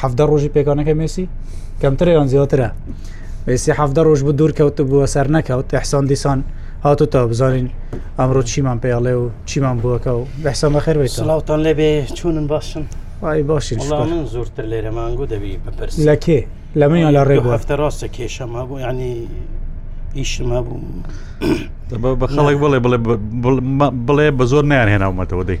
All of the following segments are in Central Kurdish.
حەفدە ڕۆژی پێکانەکە مێسی کەمتر یان زیاترە مێسی حەفدە ڕۆژ بوو دوور کەوت بووە سەر نەکەوت تەحسان دیسان هاتو تا بزانین ئەمڕۆ چیمان پێڵێ و چیمان بووەکە و بەحسان بەخێر بێت سلااوان لێبێ چونن باشن وای باشین من زۆرتر لێرە مانگو دەبی بپرس لە کێ لە من لە ڕێ هەفتە ڕاستە کێشەم هەبوو ینی ئیشم هەبوو بە خەڵک بڵێ بڵێ بڵێ بە زۆر نیان هێناومەتەوە دەی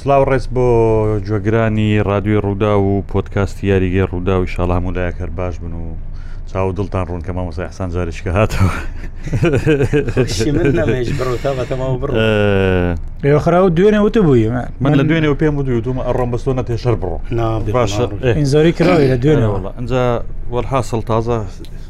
سلااو ڕێز بۆ جۆگرانی رادیوی ڕوودا و پۆتکاستی یاریگە ڕوودا و شاڵام و لایەک هەر باش بن و چاو دڵتان ڕوون کە مامۆسا حسان جارشکە هاتەوە خرا و دوێنێ وتە بووی من لە دوێنێ و پێم ودووتمە ئەڕۆم بەستۆ نە پێشەر بڕۆ باشە زۆری کرا لە دوێنێ وڵ ئەجا وەحاصل تازە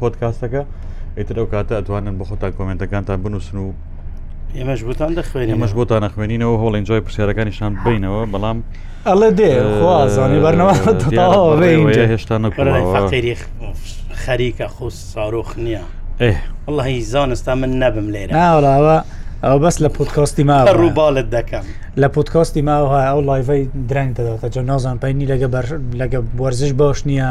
پۆتکاستەکە ئیتر ئەو کاتە ئەتوانن بە خۆتان کۆمنتەکانتان بنووسن و ئێمەش بۆتان دەخوێنین ئەمەش بۆتان نەخوێنینەوە هۆڵ ئینجای پرسیارەکانیشان بینەوە بەڵام ئەڵێ دێ خوازانی بەرنەوە هێشتا نەکڕێخ خەریکە خۆ سارۆخ نییە والله هی زانستا من نەبم لێرە ناوەڵاوە ئەو بەس لە پۆتکۆستی ما ڕووباڵت دەکەم لە پۆتکۆستی ماوە ئەو لایڤی درەنگ دەداتە جە نازان پینی لەگە لەگە وەرزش باش نییە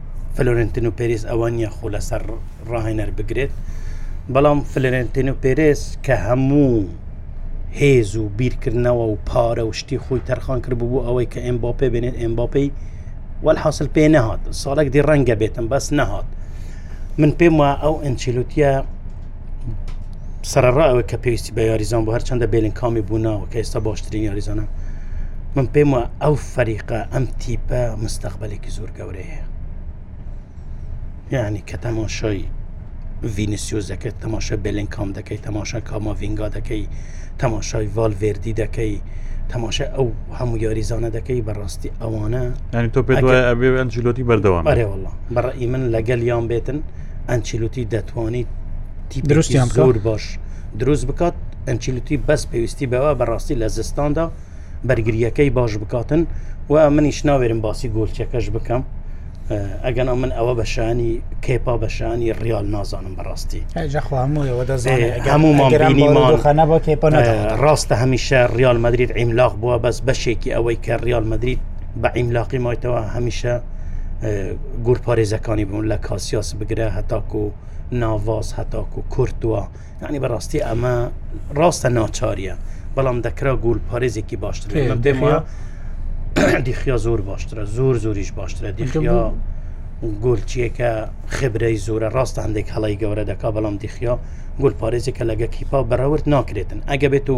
فلۆرێنتین و پێرێز ئەوە نییە خۆ لەسەر ڕاهێنەر بگرێت بەڵام فلۆرێنتین و پێرێز کە هەموو هێز و بیرکردنەوە و پارە و شتی خۆی تەرخان کرد بوو ئەوەی کە ئەم باپێ بێنێت ئەم باپی وەل حاصل پێ نەهات ساڵێک دی ڕەنگە بێتم بەس نەهات من پێم وە ئەو ئەنچیلوتیە سەرڕا ئەوە کە پێویستی بە یاریزان بۆ هەرچەندە بێلن کامی بووناوە کە ئێستا باشترین یاریزانە من پێم وە ئەو فەریقە ئەم تیپە مستەقبلێکی زۆرگە گەورەی هەیە یعنی کە تەماشای ڤینسیۆز دەکەیت تەماشای بلنکام دەکەیت تەماشای کاماڤینگا دەکەی تەماشای ڤالڤێردی دەکەی تەماشای ئەو هەموو یاریزانە دەکەی بەڕاستی ئەوانە ینی تۆ پێ ئەبێ ئەنجلوتی بەردەوام بەێوەڵە بەڕی من لەگەل یان بێتن ئەنچیلوتی دەتوانیت دروستیان زۆر باش دروست بکات ئەنچیلوتی بەس پێویستی بەوە بەڕاستی لە زستاندا بەرگریەکەی باش بکاتن و منیش ناوێرم باسی گۆلچەکەش بکەم ئەگەن ئەو من ئەوە بەشانی کێپا بەشانی ڕیال نازانم بەڕاستی ڕاستە هەمیشە ڕیال مدرید ئیملاق بووە بەس بەشێکی ئەوەی کە ڕیال مدرید بە ئیملاقی مایتەوە هەمیشە گورپارێزەکانی بوون لە کاسیاس بگرە هەتاکو ناڤاز هەتاکو کورتووە یعنی بەڕاستی ئەمە ڕاستە ناچاریە بەڵام دەکرا گول پارێزێکی باشتر من پێم وایە دیخیا زۆر باشترە زۆر زۆریش باشترە دیخیا گۆلچیەکە خبرەی زۆرە ڕاستە هەندێک هەڵی گەورە دەکا بەڵام دیخیا گۆل پارێزێکە لەگە کیپا بەڕەورد ناکرێتن ئەگە بێت و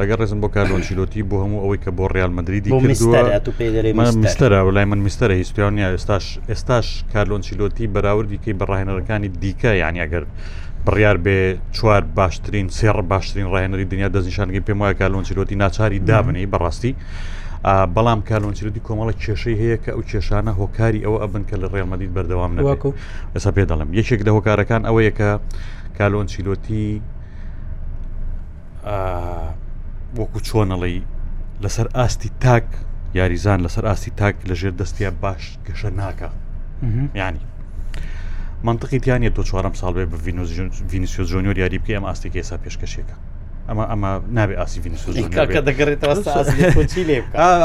لەگە ڕێزم بۆ کارلۆنچیلۆتی بۆ هەموو ئەوەی کە بۆ ڕیال مدریدی مستەرا لای من مستەرە هیچ پیاوان نیە ئێستاش ئێستاش کارلۆنچیلۆتی بەراوردی کەی بەڕاهێنەرەکانی دیکە یعنی ئەگەر بڕیار بێ چوار باشترین سێڕ باشترین ڕاهێنەری دنیا دەستنیشانگەی پێم وایە کارلۆنچیلۆتی ناچاری دابنی بەڕاستی بەڵام کارلۆنچیلۆتی کۆمەڵە کێشەی هەیە کە ئەو کێشانە هۆکاری ئەوە ئەبن کە لە ڕێمەدید بەردەوام نەوەکو ئەسا پێ دەڵم یەکێک لە هۆکارەکان ئەوەیە کە کالۆنچیلۆتی وەکو چۆنەڵی لەسەر ئاستی تاک یاریزان لەسەر ئاستی تاک لەژێر دەستیان باش گەشە ناکە ینی منطقی تیانە دو چوارم ساڵ بێ بە ڤینسیۆ جۆنیۆر یاری بکە ئەم ئاستی کەسا پێشکەشێکە ئەمە ئەمە نابێ ئاسی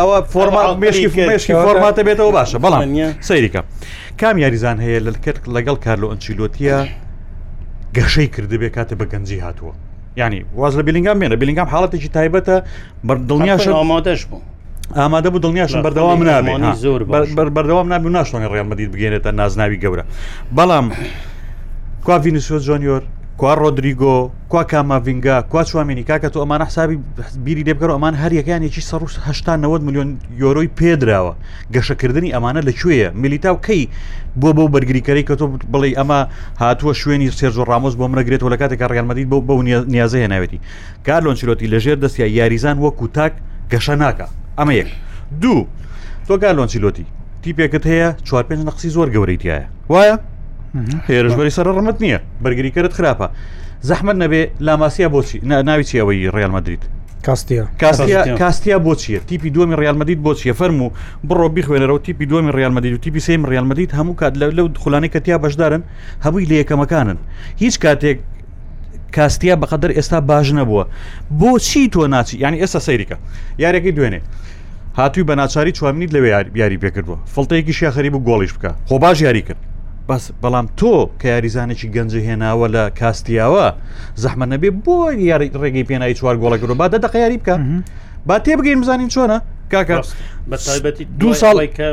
ئەوە فۆرما مێشکی مێشکی فۆرماتە بێتەوە باشە بەڵام سەیریکە کام یاریزان هەیە لە کرد لەگەڵ کارلو ئەنچیلۆتیە گەشەی کردبێ کاتێ بە گەنجی هاتووە ینی واز لە بلینگام بێنە بلینگام حاڵەتێکی تایبەتە بە دڵنیاش ئامادەش بوو ئامادە بوو دڵنیاشم بەردەوام نابێت زۆر بەردەوام نابی ناشتۆنی ڕێڵمەدید بگەێنێتە نازناوی گەورە بەڵام کوا ڤینسۆ جۆنیۆر کوا ڕۆدریگۆ کوا کاماڤنگا کوا چوامێنی کاکە تۆ ئەمان حسابی بیری لێبگەڕ ئەمان هەریەکانێکی سەڕهشتا 90 میلیۆن یۆرۆی پێدراوە گەشەکردنی ئەمانە لە کوێیە میلیتاو کەی بۆ بەو بەرگریکەرەی کە تۆ بڵێ ئەمە هاتووە شوێنی سێرجۆ ڕامۆس بۆ منەگرێتەوە لە کاتێکە ڕیانمەدید بۆ بەو نیازە هێناوێتی کارلۆن چیرۆتی لەژێر دەستیا یاریزان وەکو تاک گەشە ناکە ئەمە یەک دوو تۆ کارلۆن چیلۆتی تیپێکت هەیە چوار پێنج نەقسی زۆر گەورەیتیایە وایە هێرشبەری سەر ڕمت نییە بەرگریکەرت خراپە زەحمت نەبێ لاماسییا بۆچی ناوی چیەوەی ڕیال مدریت کاستیا کاستیا کاستیا بۆ چیە تیپی دومی ریال مدید بۆ چیە فەرمو بڕۆ بیخوێنەرەوە تیپی دومی ریال مدید و تیپی سیم ریال مدید هەموو کات لە لەو خولانەی کە تیا بەشدارن هەمووی لە یەکەمەکانن هیچ کاتێک کاستیا بەقدر ئێستا باش نەبووە بۆچی تۆ ناچی ینی ئێستا سەیریکە یارێکی دوێنێ هاتووی بە ناچاری چوامنیت لەوێ یاری پێکردووە فڵتەیەکی شیاخەری بوو گۆڵیش بکە خۆ باش یاری کرد بەس بەڵام تۆ کە یاریزانێکی گەنجە هێناوە لە کاستیاوە زەحمە نەبێ بۆ یاری ڕێگەی پێناوی چوار گۆڵەگرۆ با دە دەقیاری بکە با تێ بگەین بزانین چۆنە کاکە بەتایبەتی دو ساڵی کە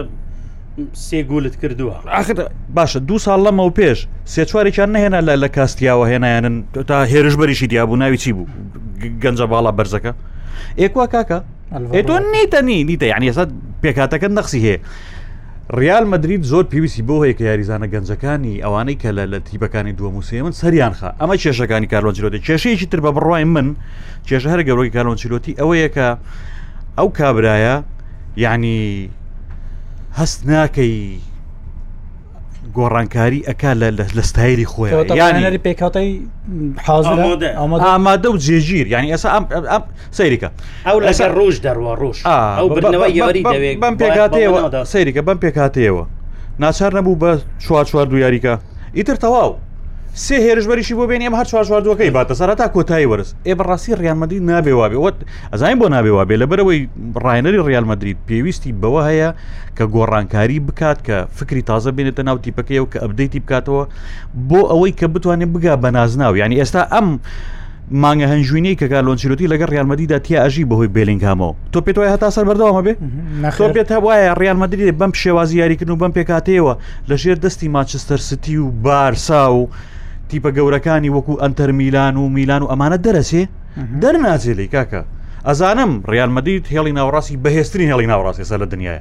سێ گولت کردووە آخر باشە دو ساڵ لەمە و پێش سێ چوارێکیان نهێنا لە لە کاستیاوە هێنایانن تا هێرش بەریشی دیابوو ناوی چی بوو گەنجە باڵا بەرزەکە ئێکوا کاکە تۆ نیتە نی نیتە یعنی ێستا پێکاتەکە نەخسی هەیە ریال مەدرید زۆر پێویستی بەوە هەیە کە یاریزانە گەنجەکانی ئەوانەی کە لە لە تیپەکانی دووەم و سێمن سەریان خا ئەمە کێشەکانی کارلۆ ئەنچیلۆتی کێشەیەکی تر بە بڕوای من کێشە هەرە گەورەی کارلۆ ئەنچیلۆتی ئەوەیە کە ئەو کابرایە یعنی هەست ناکەی گۆڕانکاری ئەکا لە لە ستایلی خۆی کەواتە یانی یانەری پێکهاتەی حاضرە ئامادە ئامادە و جێگیر یعنی ئێستا ئەم- ئەم- ئەم سەیرکە ئەو لەسەر ڕوش دەڕوە ڕوش ئەو بردنەوە یاری دەوێت بەم پێکاتەوە سەیرکە بەم پێکاتەوە ناچار نەبوو بە چوار چوار دو یاریکە ئیتر تەواو سێ هێرشبەریشی بۆ بێنیم هەر چوارچواردوەکەی باتە سەر تا کۆتایی وەرز ئێ بەڕاستی ڕیانمەدی نابێ وابێ وت ئەزانین بۆ نابێ وابێ لە بەرەوەی ڕایەنەری ڕیال مدرید پێویستی بەوە هەیە کە گۆڕانکاری بکات کە فکری تازە بێنێتە ناو تیپەکەی و کە ئەبدەیتی بکاتەوە بۆ ئەوەی کە بتوانێت بگا بە نازناو ینی ئێستا ئەم مانگە هەنجوینەی کە کارلۆ ئەنچیلۆتی لەگەڵ ریال مەدریددا تیا ئەژی بەهۆی بێلینگهامەوە تۆ پێت وایە هەتا سەر بەردەوامە بێ تۆ پێت وایە ریال مەدریدێ بەم شێوازی یاریکردن و بەم پێکاتەیەوە لە ژێر دەستی ماچستەر ستی و بارسا و تیپە گەورەکانی وەکو ئەتەر میلان و میلان و ئەمانە دەرەچێ دەرناچێ لی کاکە ئەزانم ریال مەدید هێڵی ناوڕاستی بەهێزترین هێڵی ناوڕاستێسە لە دنیاە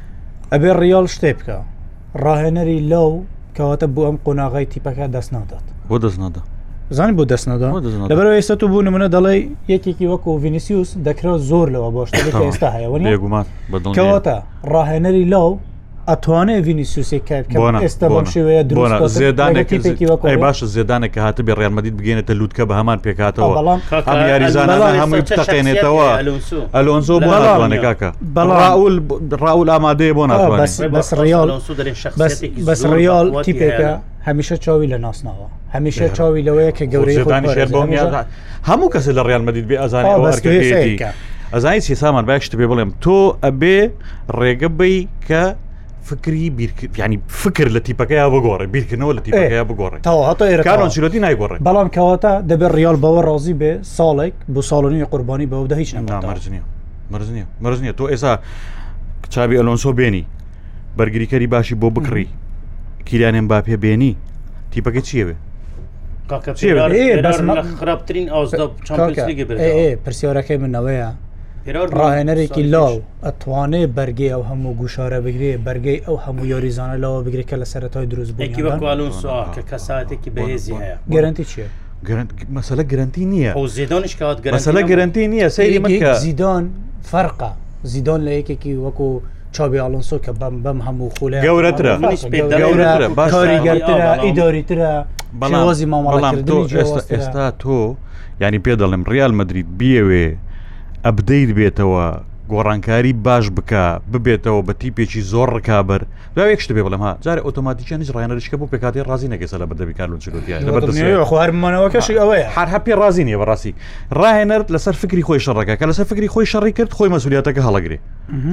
ئەبێ ڕیاڵ شتێ بکە ڕاهێنەری لەو کەواتە بۆ ئەم قۆناغی تیپەکە دەست نادات بۆ دەست نادا زانانی بۆ دەست نادا لەبەر ئێستا تو بوو منە دەڵێ یەکێکی وەکو ڤینسیوس دەکرا زۆر لەوە بۆ ئێستا هەیە کەواتە ڕاهێنەری لەو ئەتوانێ ڤینیسوسێک کرد ئێستا بۆم شێوەیە درۆزیێدانێکی وەکو باشە زێدانێک کە هاتە بێ ڕێنمەدیت بگەێنێتە لووتکە بە هەمان پێکاتەوە بەڵام یاریزانە هەمووی بتەقێنێتەوە ئەلۆنزۆ بۆ ناتوانێکاکە ڕاول ئامادەیە بۆ بەس ڕیال تیپێکە هەمیشە چاوی لە ناسناوە هەمیشە چاوی لەوەیە کە گەورەی هەموو کەس لە ڕیال مەدید بێ ئەزانێ ئەزای چی سامان باشت پێ بڵێم تۆ ئەبێ ڕێگە بی کە فکری بیرکردیانی فکر لە تیپەکەیا بگۆڕێ بیرکردنەوە لە تیپەکەیا بگۆڕێ تاهاتە ئێرەکانۆنسیلۆتی نایگۆڕێ بەڵام کەواتە دەبێت ڕیال بەوە ڕازی بێ ساڵێک بۆ ساڵنیوی قوربانی بەوەدا هیچ نامەرجنیە مەرز نیە مەرز نیە تۆ ئێسا چابی ئەلۆنسۆ بێنی بەرگریکەری باشی بۆ بکڕی کیرانێن با پێ بێنی تیپەکە چیە بێ خراپترین پرسیارەکەی منەوەیە ڕاهێنەرێکی لاو ئەتوانێ بەرگی ئەو هەموو گوشارە بگرێ بەرگەی ئەو هەموو یۆریزانە لەوە بگرێت کە لە سەرەتای دروست بووکە کەساتێکی بەهێزی گەرنتی چیە؟ مەسەلە گرنتی نییە ئەو زیدۆنش کات گەسەلە گرنتی نییە سەیری من زیدۆن فەرقە زیدۆن لە یەکێکی وەکو چاوی ئالۆنسۆ کە بەم بەم هەموو خولە گەورەترە باشگەورەترە ئیدۆریترە بەڵازی مامەڵام تۆ ئێستا تۆ ینی پێ دەڵێم ریال مدریت بیەوێ ئەبدەیت بێتەوە گۆڕانکاری باش بکە ببێتەوە بە تیپێکی زۆر ڕکابەر برا یەک شت بێ بڵم ها جارە ئۆتۆماتیکیان هیچ ڕایانەریشکە بۆ پێکاتی ڕازی نەگەسە لە بەردەمی کارلو چلوتیان هەرمانەوەکەشی ئەوەیە هەر هەپی ڕازی نیە بەڕاستی ڕاهێنەرت لەسەر فکری خۆی شەڕەکە کە لەسەر فکری خۆی شەڕی کرد خۆی مەسولیاتەکە هەڵگری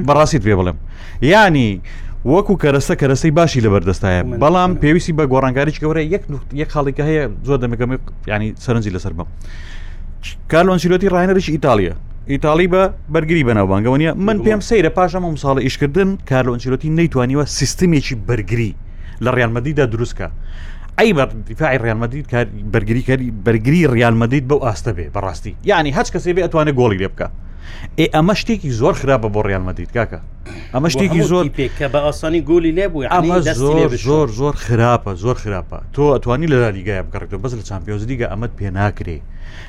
بەڕاستیت پێ بڵێم ینی وەکو کەرەسە کەرەسەی باشی لەبەردەستایە بەڵام پێویستی بە گۆڕانکاریش گەورە یەک یەک خاڵیکە هەیە زۆر دەمەکەم ینی سەرنجی لەسەر بم کارلۆنسیلۆتی ڕاهێنەرش ئیتالیا ئیتاڵی بە بەرگری بەناوبانگەوە نیە من پێم سەیرە پاش ئەم ساڵە ئیشکردن کارلۆنچیرۆتی نەیتوانیوە سیستمێکی بەرگری لە ڕیانمەدیدا دروستکە ئەی بە دیفاعی ڕیانمەدید کار بەرگریکاری بەرگری ڕیانمەدید بەو ئاستە بێ بەڕاستی یعنی هەچ کەسێ بێ ئەتوانێت گۆڵی لێ بکە ئێ ئەمە شتێکی زۆر خراپە بۆ ڕیانمەدید کاکە ئەمە شتێکی زۆر پێکە بە ئاسانی گۆلی لێ بوو ئەمە زۆر زۆر زۆر خراپە زۆر خراپە تۆ ئەتوانی لە لالیگای بگەڕێتەوە بەس لە چمپیۆزلیگە ئەمەد پێ ناکرێ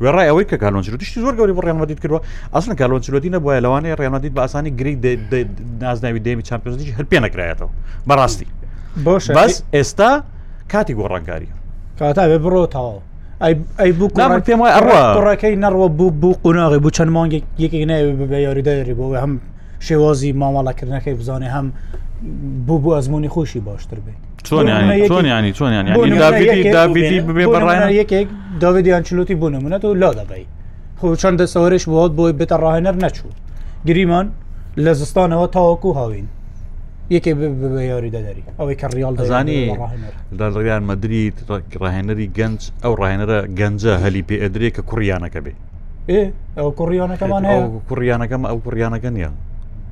وێڕای ئەوەی کە کالۆنچ و تشتی زۆر گەوری بۆ ڕێمەدید کردوە ئەسن کالۆنچ لۆدی نەبووە لەوانەیە ڕێمەدید بە ئاسانی گری نازناوی دەمی چمپیۆنزیش هەر پێ نەکرایەتەوە بەڕاستی بۆش بەس ئێستا کاتی گۆڕانکاری کاتا بێ بڕۆ تاو ئەی بوو من پێم وای ئەڕە ڕەکەی نەڕوە بوو بوو قوناغی بوو چەند مانگێک یەکێک ناوێ بە یاریدایری بۆ هەم شێوازی مامەڵەکردنەکەی بزانێ هەم بوو بوو ئەزمموی خۆشی باشتر بێت چۆن ینی چۆن ینی چۆن ینی داویدی داویدی ببێ بەڕایان یەکێک داویدیان چلوتی بوونە منە و لا دەبی خۆ چەند دەسەوەرش بۆت بۆی بێتە ڕاهێنەر نەچوو گریمان لە زستانەوە تاوەکو هاوین یەکێ بە یاری دەدەری ئەوەی کە ڕیال دەزانی لە ڕیان مەدریت ڕاهێنەری گەنج ئەو ڕاهێنەرە گەنجە هەلی پێ ئەدرێ کە کوڕیانەکە بێ ئەو کوڕیانەکەمان کوڕیانەکەم ئەو کوڕیانەکە نیە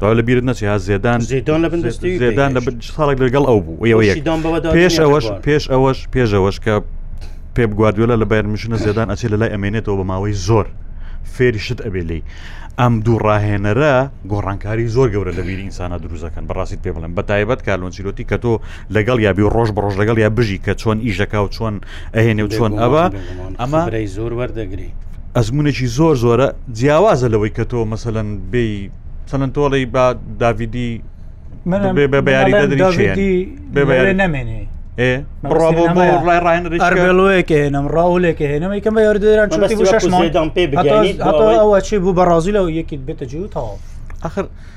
ڕاو لە بیرت نەچێ ها زێدان زێدان لە بندستی زێدان لە ساڵێک لەگەڵ ئەو بوو ئەوە یەک پێش ئەوەش پێش ئەوەش پێش ئەوەش کە پێ بگواردوێلە لە بایر مشنە زێدان ئەچێت لە لای ئەمێنێتەوە بە ماوەی زۆر فێری شت ئەبێ لی ئەم دوو ڕاهێنەرە گۆڕانکاری زۆر گەورە لە بیری ئینسانە دروزەکەن بەڕاستی پێ بڵێن بە تایبەت کارلۆنچیرۆتی کە تۆ لەگەڵ یا بی ڕۆژ بڕۆژ لەگەڵ یا بژی کە چۆن ئیشەکە و چۆن ئەهێنێ و چۆن ئەوە ئەمە برای زۆر وەردەگری ئەزمونێکی زۆر زۆرە جیاوازە لەوەی کە تۆ مەسەەن بێ چەند تۆڵی با داویدی نامێنێ ڕۆڵێکە هێنم ڕاولێکە هێنم یکەم بە یاردەران ئەوە چی بوو بەڕازی لەەوە یەکیت بێتە جوو تاوا آخر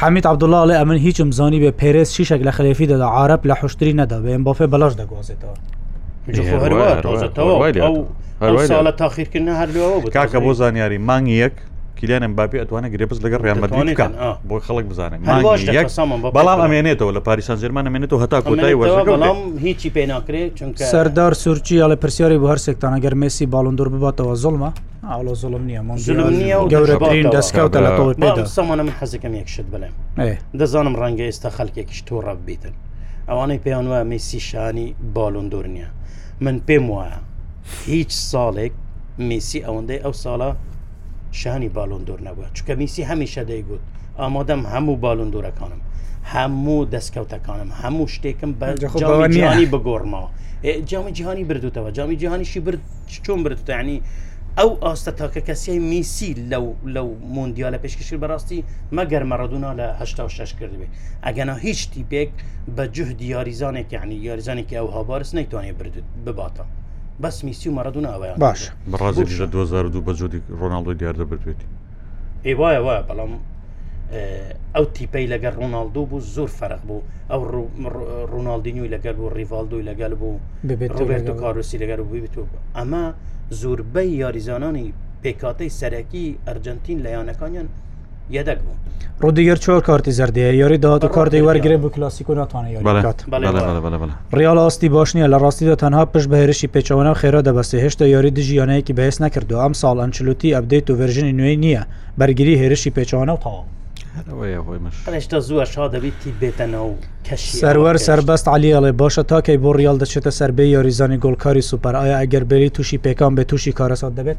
حەمید عەبدوڵا ئەڵێ ئەمن هیچم زانیبێ پێرێز شیشەک لە خلێفی دەدا عارەب لە حوشتری نەدا بێن بۆ فێ بەڵەش دەگوازێتەوە ساڵە تاخیرکردە هەر کاکە بۆ زانیاری مانگی یەک کلیانم باپی ئەتوانە گرێپس لەگە ڕێمەدوانی بکە بۆ خەڵک بزانێت بەڵام ئەمێنێتەوە لە پاریسان زێرمان ئەمێنێتەوە هەتا کۆتای وەڵام هیچی پێ ناکرێت چونکە سەردار سورچی یاڵە پرسیاری بۆ هەرسێکتان ئەگەر مسی باڵندور بباتەوە زڵمە ئاڵۆ زڵم نییە زلم نییە و گەورەترین دەستکەوتە لە تۆی پێدا سەمانە من حەزەکەم یەک شت بڵێم دەزانم ڕەنگە ئێستا خەلکێکیش تۆ ڕەب بیتن ئەوانەی پێیان وایە میسی شانی باڵون دور نییە من پێم وایە هیچ ساڵێک میسی ئەوەندەی ئەو ساڵە شانی باڵون دور نەبووە چکە میسی هەمیشە دەیگوت ئامادەم هەموو باڵون دورەکانم هەموو دەستکەوتەکانم هەموو شتێکم بەجانی بگۆڕمەوە جامی جیهانی بردوتەوە جامی جیهانیشی برد چۆن بردتە یعنی ئەو ئاستە تاکە کەسیای میسی لەو لەو مۆندیالە پێشکەشکرد بەڕاستی مەگەر مەڕدونا لە هشتا شش کردبێ ئەگەنا هیچ تیپێک بە جوه دیاریزانێک یعنی یاریزانێکی ئەو هاوبارس نەیتوانێ بردت بباتە بەس میسی و مەڕدون ئەویان باش بەڕازیش لە 2002 بە جۆری ڕۆناڵدۆی دیاردە بردوێتی پێی وایە وایە بەڵام ئەو تیپەی لەگەر ڕووناالدو بوو زۆر فەرق بوو ئەو ڕووناالدینیوی لەگەل بوو ڕیڤالدوی لەگەل بوو ڕۆبێت و کاروسی لەگەر بوویت و ئەمە زۆربەی یاریزانانی پێکاتەی سەرەکی ئەرجنتین لە یانەکانیان یەدەک بوو ڕودیگەر چۆر کارتی زەردەیە یاری داات و کارتی وەرگێ بوو کلاسیکو ناتوانێت ڕیال ئاستی باش نییە، لە ڕاستیدا تەنها پشت بە هێرشی پێچەوانە و خێرا دەبەستێت، هێشتا یاری دژی یانەیەکی بەهێز نەکردووە، ئەمساڵ ئەنچلۆتی ئەپدەیت و ڤێرژنی نوێی نییە، بەرگری، هێرشی پێچەوانە و تەواو. سەروەر سەربەست عەلی ئەڵێ، باشە تا کەی بۆ ڕیال دەچێتە سەر بێ یاریزانی گۆڵکاری سوپەر، ئایا ئەگەر بێلی تووشی پێکان بێت تووشی کارەسات دەبێت؟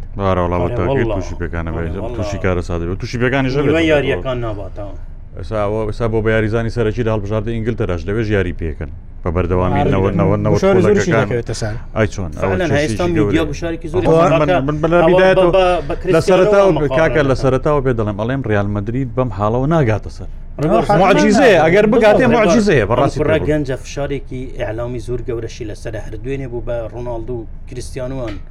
ئێستا بۆ بە یاریزانی سەرەکی لە هەڵبژاردە ئینگلتەراش لەوێش یاری پێکەن بە بەردەوامی کاکە لە سەرتاوە پێ دەڵێم ئەڵێم ریال مدرید بەم حاڵەوە ناگاتە سەر معجیزێ ئەگەر بگاتێ معجیزەیە بەڕاستی گەنجە فشارێکی ئەعلامی زۆر گەورەشی لەسرە هەردوێنێ بوو بە ڕۆناالدو کریسیانوان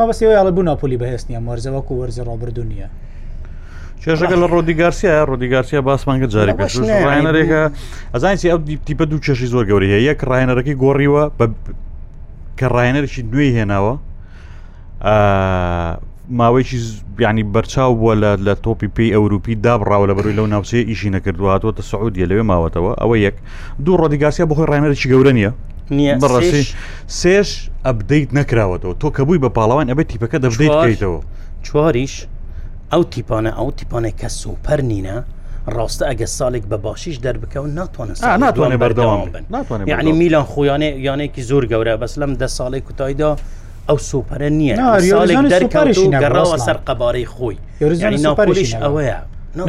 مەبەستی ئەوی ئەڵێ بوو ناپۆلی بەهێست نیە مەرزە وەکو وەرزی ڕابردو نیە کێژەکە لە ڕۆدیگارسیە ڕۆدیگارسیە باسمان کرد جارێک ڕایەنەرێکە ئەزانسی ئەو تیپە دوو کێشی زۆر گەوری هەیە یەک ڕایەنەرەکەی گۆڕیوە بە کە ڕایەنەرشی نوێی هێناوە ماوەیەکی یانی بەرچاو بووە لە لە تۆپی پێی ئەوروپی دابڕاوە لە بەروی لەو ناوچەیە ئیشی نەکردو هاتووەتە سعودیە لەوێ ماوەتەوە ئەوە یەک دوو ڕۆدیگاسیا بخۆی ڕێنەرێکی گەورە نیە بەڕێ سێش ئەبدەیت نەکراوەتەوە تۆ کە بووی بە پاڵەوان ئەبێت تیپەکە دەبدەیت بکەیتەوە چواریش ئەو تیپانە ئەو تیپانێک کە سوپەر نینە ڕاستە ئەگە ساڵێک بە باشیش دەربکەون ناتوانن ناتوانێت بەردەوام بن ناتوانێت یعنی میلان خۆیانێ یانێکی زۆر گەورە بەس لەم دە ساڵی کوتایدا ئەو سوپەرە نییە ساڵێک دەرکارشی نەگەڕاوە سەر قەبارەی خۆی یۆریزانی ناپەریش ئەوەیە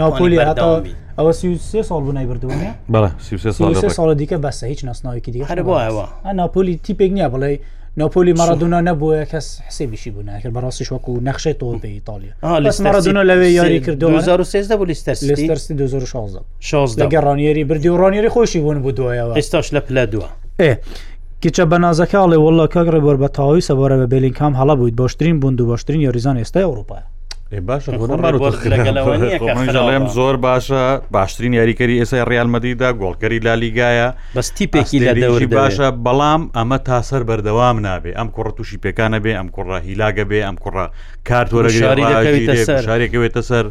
ناپۆلی هەتاڵمی ئەوە سێ ساڵ بوونای بردوونە بەڵێ سێ ساڵە دیکە بەسە هیچ ناسناوێکی دیگە هەرەوە ناپۆلی تیپێک نییە بڵێ ناپۆلی مەڕدونا نەبووە کەس حسێبیشی بوو ناکرد بەڕاستی شوەکو و نەخشەی تۆپی ئیتالیا مەڕدونا لەوێ یاری کرد 2013 بۆ لیستەر لیستەرسی 2016 لە گەڕانیێری بردی و ڕانیێری خۆشی بوون بوو دوایەوە ئێستاش لە پلە دووە کچە بەنازەکە ئەڵێ واللە کاک ڕێبوار بە تەواوی سەبارە بە بێلینگهام هەڵە بوویت باشترین بوند و باشترین یاریزان ئێستای ئەوروپایە ئێ باشە خۆ خۆ نەمارۆ ڕێبوار تەخرا. لەگەلەوە نییە کە خۆمن خراپە. دەڵێم زۆر باشە باشترین یاریکەری ئێسای ڕیال مەدیدا گۆڵکەری لالیگایە بەس تیپێکی لە ئەستێرەیەکی دەور دەوێ. باشە بەڵام ئەمە تا سەر بەردەوام نابێ ئەم کوڕە تووشی پێکانە بێ ئەم کوڕە هیلاگە بێ ئەم کوڕە کار گوشاری دەکەوێتە تۆرەگرێ سەر. شارێکەوێتە سەر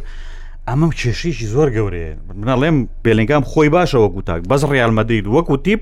ئەمە کێشەیەکی زۆر گەورەیە منەڵێم بێلنگام خۆی باشە وەکو تاک بەس ڕیال مەدرید وەکو تیپ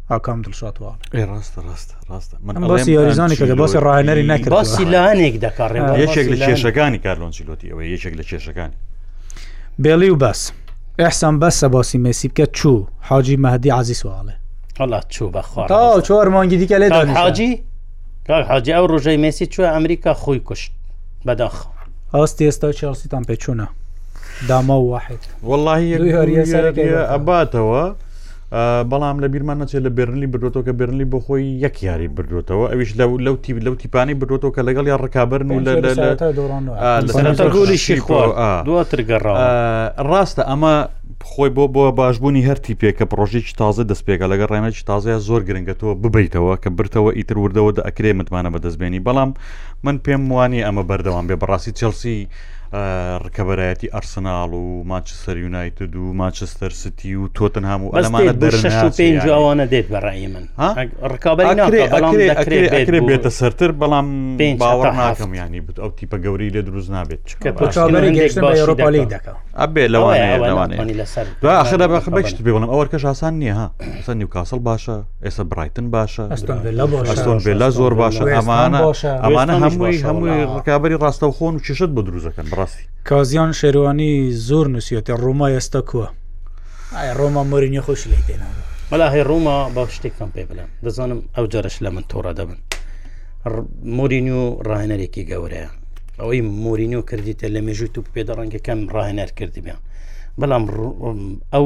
ئاکام دڵشات واڵ ڕاستە ڕاستە ڕاستە من باسی یاریزانانی کە باسی ڕاهێنەری نەکرد باسی لانێک دەکڕێ یەکێک لە کێشەکانی کارلۆنجیلۆتی ئەوە یەکێک لە کێشەکانی بێڵی و بەس ئەحسان بەسە باسی مێسی بکە چوو حاجی مەهدی عزی سواڵێ هەڵا چوو بەخوا چۆر مانگی دیکە لێ حاجی حاجی ئەو ڕۆژەی مێسی چوە ئەمریکا خۆی کوشت بەداخ ئاست ئێستا چاڵسیتان پێچوونە داما واحد وڵی هەریە ئەباتەوە بەڵام لە بیرمان نەچێت لە بێرنلی بردوەوە کە بێرنلی بۆ خۆی یەک یاری بردوێتەوە ئەویش لەو تیب لەو تیپانی بردوەوە کە لەگەڵ یا ڕکابرن و لەگۆلیشی دواترگەڕاو ڕاستە ئەمە خۆی بۆ بۆ باشبوونی هەر تیپێک کە پرۆژێکی تازە دەستپێکە لەگەڵ ڕێنەکی تازەیە زۆر گرنگەتەوە ببیتەوە کە برتەوە ئیتر وردەوە دە ئەکرێ متمانە بەدەستبێنی بەڵام من پێم وانی ئەمە بەردەوام بێ بەڕاستی چلسی رکەبەرایەتی ئەرسناڵ و مانچستەر یونایتد و مانچستەر ستی و تۆتنهام و ئەلمانە دەرناوانە دێت بەڕای من ڕکابەرێ بێتە سەرتر بەڵام باوەڕ ناکەم ینی بت ئەو تیپە گەوری لێ دروست نابێت چکەپالی دەکە ئەبێ لەوانەیە لەوانەیە لەسەر بەخدا بەخ بەشت بێ بڵم ئەوەکەش ئاسان نییە ها سەر نیوکاسڵ باشە ئێستا برایتن باشە ئەستۆن ڤێلا زۆر باشە ئەمانە ئەمانە هەمووی هەمووی ڕکابی ڕاستەوخۆن و کێشت بۆ دروزەکەن بڕاستی کازیان شێروانی زۆر نووسەتە ڕۆما ئێستا کووە ڕۆما مۆرینە خۆش لێ پێنا بەلا هەی ڕۆما با شتێکم پێ بلێن دەزانم ئەو جارش لە من تۆڕە دەبن مۆرینی و ڕاهێنەرێکی گەورەیە ئەوەی مۆرینۆ کردیتە لە مێژوو تو پێدەڕەنگەکەم ڕاهێنەر کردبیان بەڵام ئەو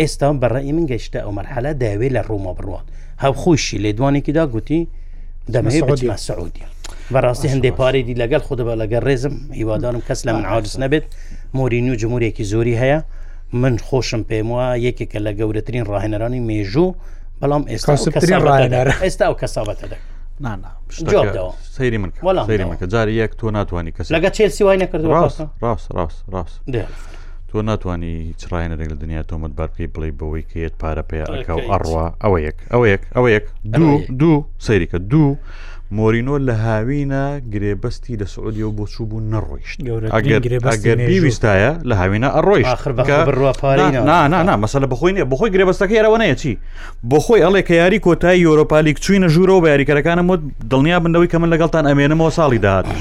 ئێستا بە ڕێی من گەشتە ئەو مەرحەلە دەیەوێت لە ڕوومە بڕات هەو خۆشی لێدوانێکیدا گوتی دەمەوێت بچمە سعودیە بەڕاستی هەندێ پارێدی لەگەڵ خودە بە لەگەڵ ڕێزم هیوادارم کەس لە من عادس نەبێت مۆرینی و جمهورێکی زۆری هەیە من خۆشم پێم وە یەکێکە لە گەورەترین ڕاهێنەرانی مێژوو بەڵام ئێستا ئێستا ئەو کەسابەتە دەکە سەیری من سەیری منکە جاری یەک تۆ ناتوانانی کەس لەگە چێلسی وای نەکرد ڕاست ڕاست ڕاست ڕاست تۆ ناتوانی هیچ ڕاهێنەرێک لە دنیا تۆمەتبار بکەی بڵێ بەوەی کە یەت پارە پێ ئەکا و ئەڕوا ئەوە یەک ئەوە یەک ئەوە یەک دوو دوو سەیریکە دوو مۆرینۆ لە هاوینە گرێبەستی لە سعودیە و بۆ چوو بوو نەڕۆیشت گەورەگەربیویستایە لە هاوینە ئەڕۆیش مەسەلە بخۆی نیە بخۆی گرێبەستەکە یارەوە نەیە چی بۆ خۆی ئەڵێ کە یاری کۆتایی یۆرۆپالیک چوینە ژوورەوە بە یاریکەرەکانم وت دڵنیا بنەوەی کە من لەگەڵتان ئەمێنمەوە ساڵی داهاتش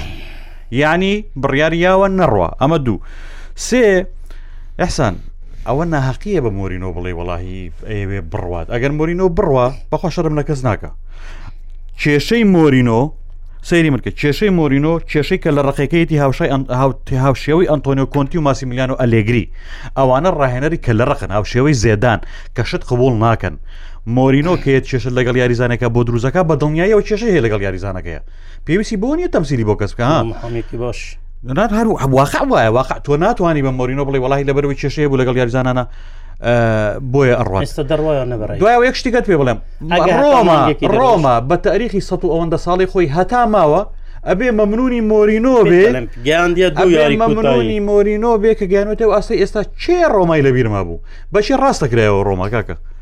یعنی بڕیار یاوە نەڕوا ئەمە دوو سێ ئەحسان ئەوە ناهقیە بە مۆرینۆ بڵێ وڵی ئەوێ بڕوات ئەگەر مۆرینۆ بڕوا بەخۆ شەرم لە کەس ناکە کێشەی مۆرینۆ سەیری منکە کێشەی مۆرینۆ کێشەی کە لە ڕقەکەیەتی هاوشای هاوشێوەی ئەنتۆنیۆ کۆنتی و ماسیمیلیان و ئەلێگری ئەوانە ڕاهێنەری کە لە ڕقن هاوشێوەی زێدان کە شت قبول ناکەن مۆرینۆ کێت کێشە لەگەڵ یاریزانەکە بۆ دروزەکە بە دڵنیایەوە کێشە هەیە لەگەڵ یاریزانەکەیە پێویستی بۆ نیە تەمسیلی بۆ کەس بکە هەمێکی باش نات هەر واقع وایە واقع تۆ ناتوانانی بە مۆرینۆ بڵی وڵی لە بەرەوەی کێشەیە بوو لەگەڵ یاریزانانە بۆیە ئەڕوان ئێستا دەڕوایە نەبڕێ دوای یەک شتیگەت پێ بڵێم ڕۆما ڕۆما بە تاریخی سە و ئەوەندە ساڵی خۆی هەتا ماوە ئەبێ مەمنونی مۆرینۆ بێ مەمنونی مۆرینۆ بێ کە گەیانوێتەوە ئاستی ئێستا چێ ڕۆمای لە بیرما بوو بەشی ڕاستەکرایەوە ڕۆماکەکە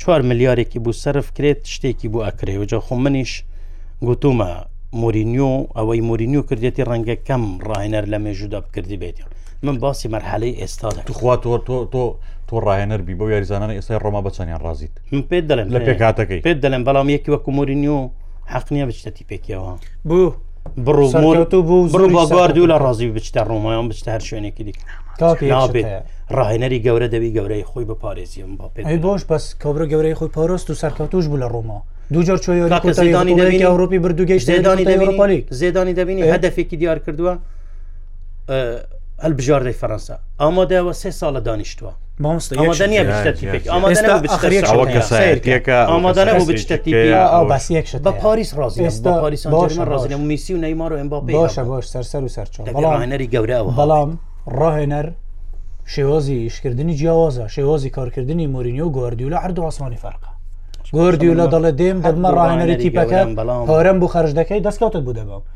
چوار ملیارێکی بوو سەرف کرێت شتێکی بۆ ئەکرێ وجا خۆ منیش گوتومە مورینیۆ ئەوەی مورینیو کردێتی ڕەنگە کەم ڕاهێنەر لە مێژوودا بکردی بێتی من باسی مەرحەلەی ئێستا دەخوا تۆ تۆ تۆ تۆ ڕاهێنەر بی بۆ یاریزانانی ئێستای ڕۆما بەچەندیان ڕازیت من پێ دەڵێن لە پێکاتەکەی پێ دەڵێن بەڵام یەکی وەکو مورینیو حەقنیە بچێتی پێکەوە بوو بڕۆ بڕۆ باگواردو لە ڕازی بچتە ڕۆمایان بچتە هەر شوێنێکی دیکە نابێت ڕاهێنەری گەورە دەبی گەورەی خۆی بپارێزیێن با پێ بۆش بەس کەبرە گەورەی خۆی پارۆست و سەرکەوتوش بوو لە ڕۆما دوجار چۆیدانی ئەوروپی بردوگەیشتێدانی دەویڕپالی زێدانی دەبینی هەدەفێکی دیار کردووە هەلبژاردەی فەەنسا ئامادەەوە سێ ساڵە دانیشتووە بە پاریس ڕازی میسی و نەیمار و ئەمبا باشە باش سەرسەر و سەرچوە بەڵێنەری گەورە بەڵام ڕاهێنەر شێوازی ئیشکردنی جیاوازە شێوازی کارکردنی مۆرینیۆ و گواردیولە هەردو ئاسمانی فەرقە گۆردیولە دەڵێ دێم دەمە ڕاهێنەری تیپەکەم بەڵام هۆرم بۆ خەرج دەکەی دەستکەوتت بوو دەبم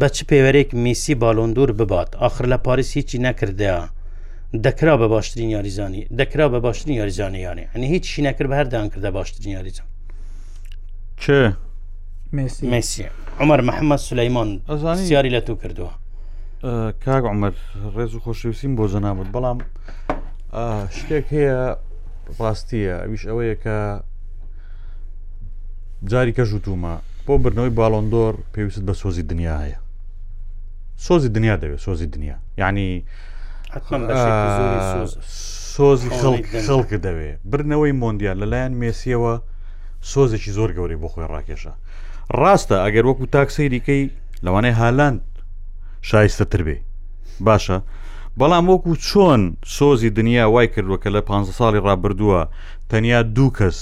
بە چ پێوەرێک میسی بالۆندور ببات ئاخر لە پاریس هیچی نەکردە دەکرا بە باشترین یاریزانی دەکرا بە باشترین یاریزانی یانێ ئەنی هیچی نەکرد بە هەردان کردە باشترین یاریزان چ مسی عمر محەممەد سلەیمان سیاری لە تو کردووە کاک عمر ڕێز و خۆشەویستیم بۆ جەنابەت بەڵام شتێک هەیە ڕاستیە ئەویش ئەوەیە کە جاری کەش وتومە بۆ بردنەوەی باڵندۆر پێویست بە سۆزی دنیا هەیە سۆزی دنیا دەوێت سۆزی دنیا یعنی سۆزی خەڵکە دەوێت برنەوەی مۆندیال لەلایەن مێسیەوە سۆزێکی زۆر گەورەی بۆ خۆی ڕاکێشە ڕاستە ئەگەر وەکو تاکسەیریکەی لەوانەیە هالاند شایستە تر بێ باشە بەڵام وەکو چۆن سۆزی دنیا وای کردووە کە لە پ ساڵی ڕابردووە تەنیا دوو کەس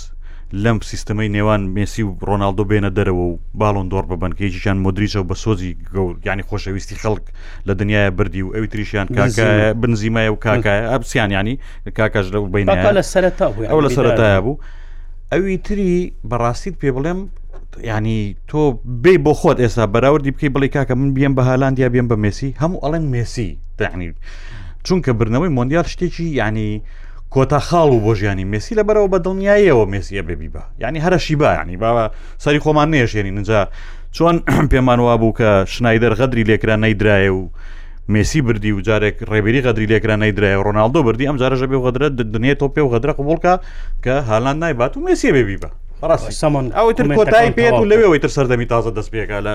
لەم سیستەمەی نێوان مێسی و ڕۆناالدۆ بێنە دەرەوە و باڵۆن دۆڕ بە بنکێکیان مدریچە و بە سۆزی گەور یانی خۆشەویستی خەڵک لە دنیاە بردی و ئەوی تریشیان کاکە بنزیمای و کاکایە ئەپسیان ینی کاکەش لە بین لە سەرتا ئەو لە سەرتایا بوو ئەوی تری بەڕاستیت پێ بڵێم ینی تۆ بێ بۆ خۆت ئێستا بەراوردی بکەی بڵی کاکە من بیم بە هالاندیا بێم بە مێسی هەموو ئەڵێن مێسی داحنی چونکە برنەوەی مۆندیال شتێکی ینی کۆتا خاڵ بوو بۆ ژیانی مێسی لە بەرەوە بە دڵنیاییەوە مێسی ئەبێ بیبا یعنی هەرە شیبا ینی باوە سەری خۆمان نێژێنی نجا چۆن پێمان وا بوو کە شنایدەر غەدری لێکرا نەیدرایە و مێسی بردی و جارێک ڕێبیری غەدری لێکرا نەیدرای و ڕۆناالدۆ بردی ئەم جارەژە بێ غەدرە دنیای تۆ پێ و غەدرە قوبولکە کە هالان نایبات و مێسی بێ بیبە ڕاستی سەمن ئەوەی تر کۆتایی پێت و لەوێەوەی تر سەردەمی تازە دەست پێکا لە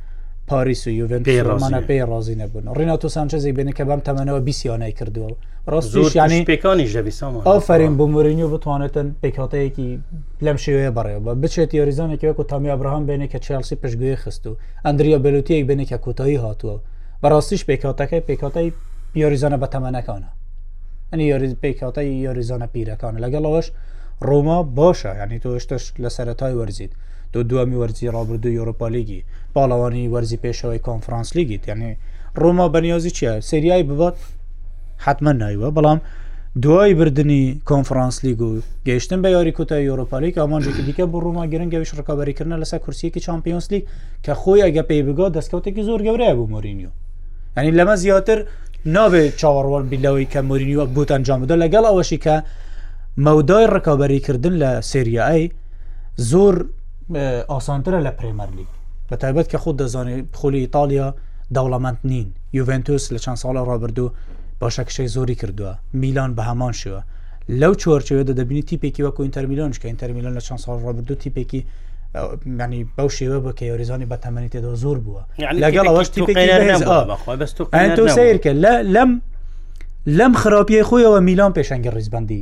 پاریس و یوڤنتوس ڕۆمانە پێی ڕازی نەبوون ڕیناتۆ سانچێزی بێنە کە بەم تەمەنەوە بیسیانای کردووە ڕاستیش ینی پێکانی ژەبی سامان ئەوفرین بۆ مورینیو بتوانێتن پێکاتەیەکی لەم شێوەیە بەڕێوە بە بچێت یاریزانێکی وەکو تامی ئابراهام بێنێ کە چێلسی پشتگوێ خست و ئەندریا بەلوتیەک بێنێ کە کوتایی هاتووە بەڕاستیش پێکاتەکەی پێکاتای یاریزانە بە تەمەنەکانە ئەنی یاری پێکاتای یاریزانە پیرەکانە لەگەڵەوەش ڕۆما باشە یعنی تۆشتش لە سەرەتای وەرزیت تۆ دوامی وەرزی ڕابردوو یۆرۆپا لیگی پاڵەوانی وەرزی پێشەوەی کۆنفرانس لیگیت یعنی ڕۆما بەنیازی چیە سریای ببات حتممە نایوە بەڵام دوای بردننی کۆنفرانس لیگ و گەیشتن بە یاری کوتای یۆرۆپالیک ئامانجێکی دیکە بۆ ڕۆما گرنگەویش ڕکابریکردە لەسەر کورسیەکی چمپیۆنس لیگ کە خۆی ئەگە پێی بگات دەستکەوتێکی زۆر گەورەیە بۆ مۆرینیو ئەنی لەمە زیاتر نابێت چاوەڕوان بیلەوەی کە مۆرینیوە بوت ئەنجامدا لەگەڵ ئەوەشی کە مەودای ڕکابی کردن لە سریایی زۆر ئاسانترە لە پرێمەرلیگ بە تایبەت کە خۆت دەزانێت خۆلی ئیتالیا دەوڵەمەند نین یوڤنتوس لە چەند ساڵە ڕابردوو باشە کشەی زۆری کردووە میلان بە هەمان شوە لەو چوارچەوەدا دەبینی تیپێکی وەکو ئینتەرمیلۆنش کە ئینتەرمیلۆن لە چەند ساڵ ڕابردوو تیپێکی ینی بەو شێوە بە کە یۆریزانی بە تەمەنی تێدا زۆر بووە لەگەڵ ئەوەش تیپێکی سیرکە لەم لەم خراپیە خۆیەوە میلان پێشەنگی ڕیزبندی